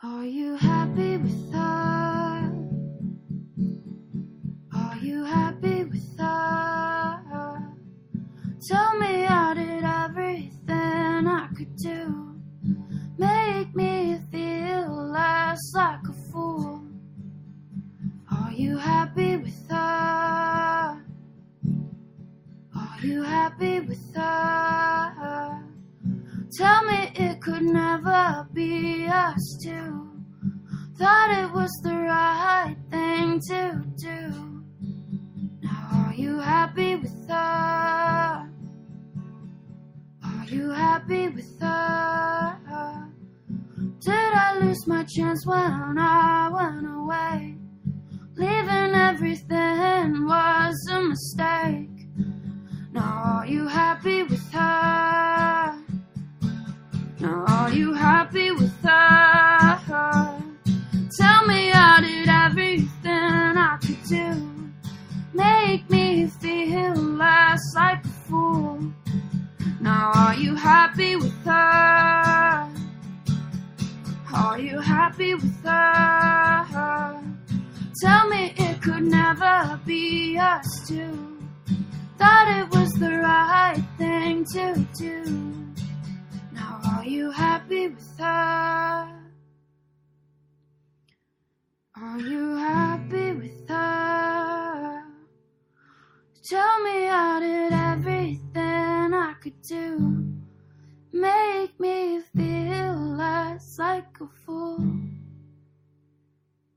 Are you happy with her? Are you happy with her? Tell me I did everything I could do. Make me feel less like a fool. Are you happy with her? Are you happy with her? Tell me it could never be us two. Thought it was the right thing to do. Now are you happy with her? Are you happy with her? Did I lose my chance when I went away? Leaving everything was a mistake. Now are you happy with her? Now are you happy I could do. Make me feel less like a fool. Now are you happy with her? Are you happy with her? Tell me it could never be us two. Thought it was the right thing to do. Now are you happy with her? Are you Tell me I did everything I could do. Make me feel less like a fool.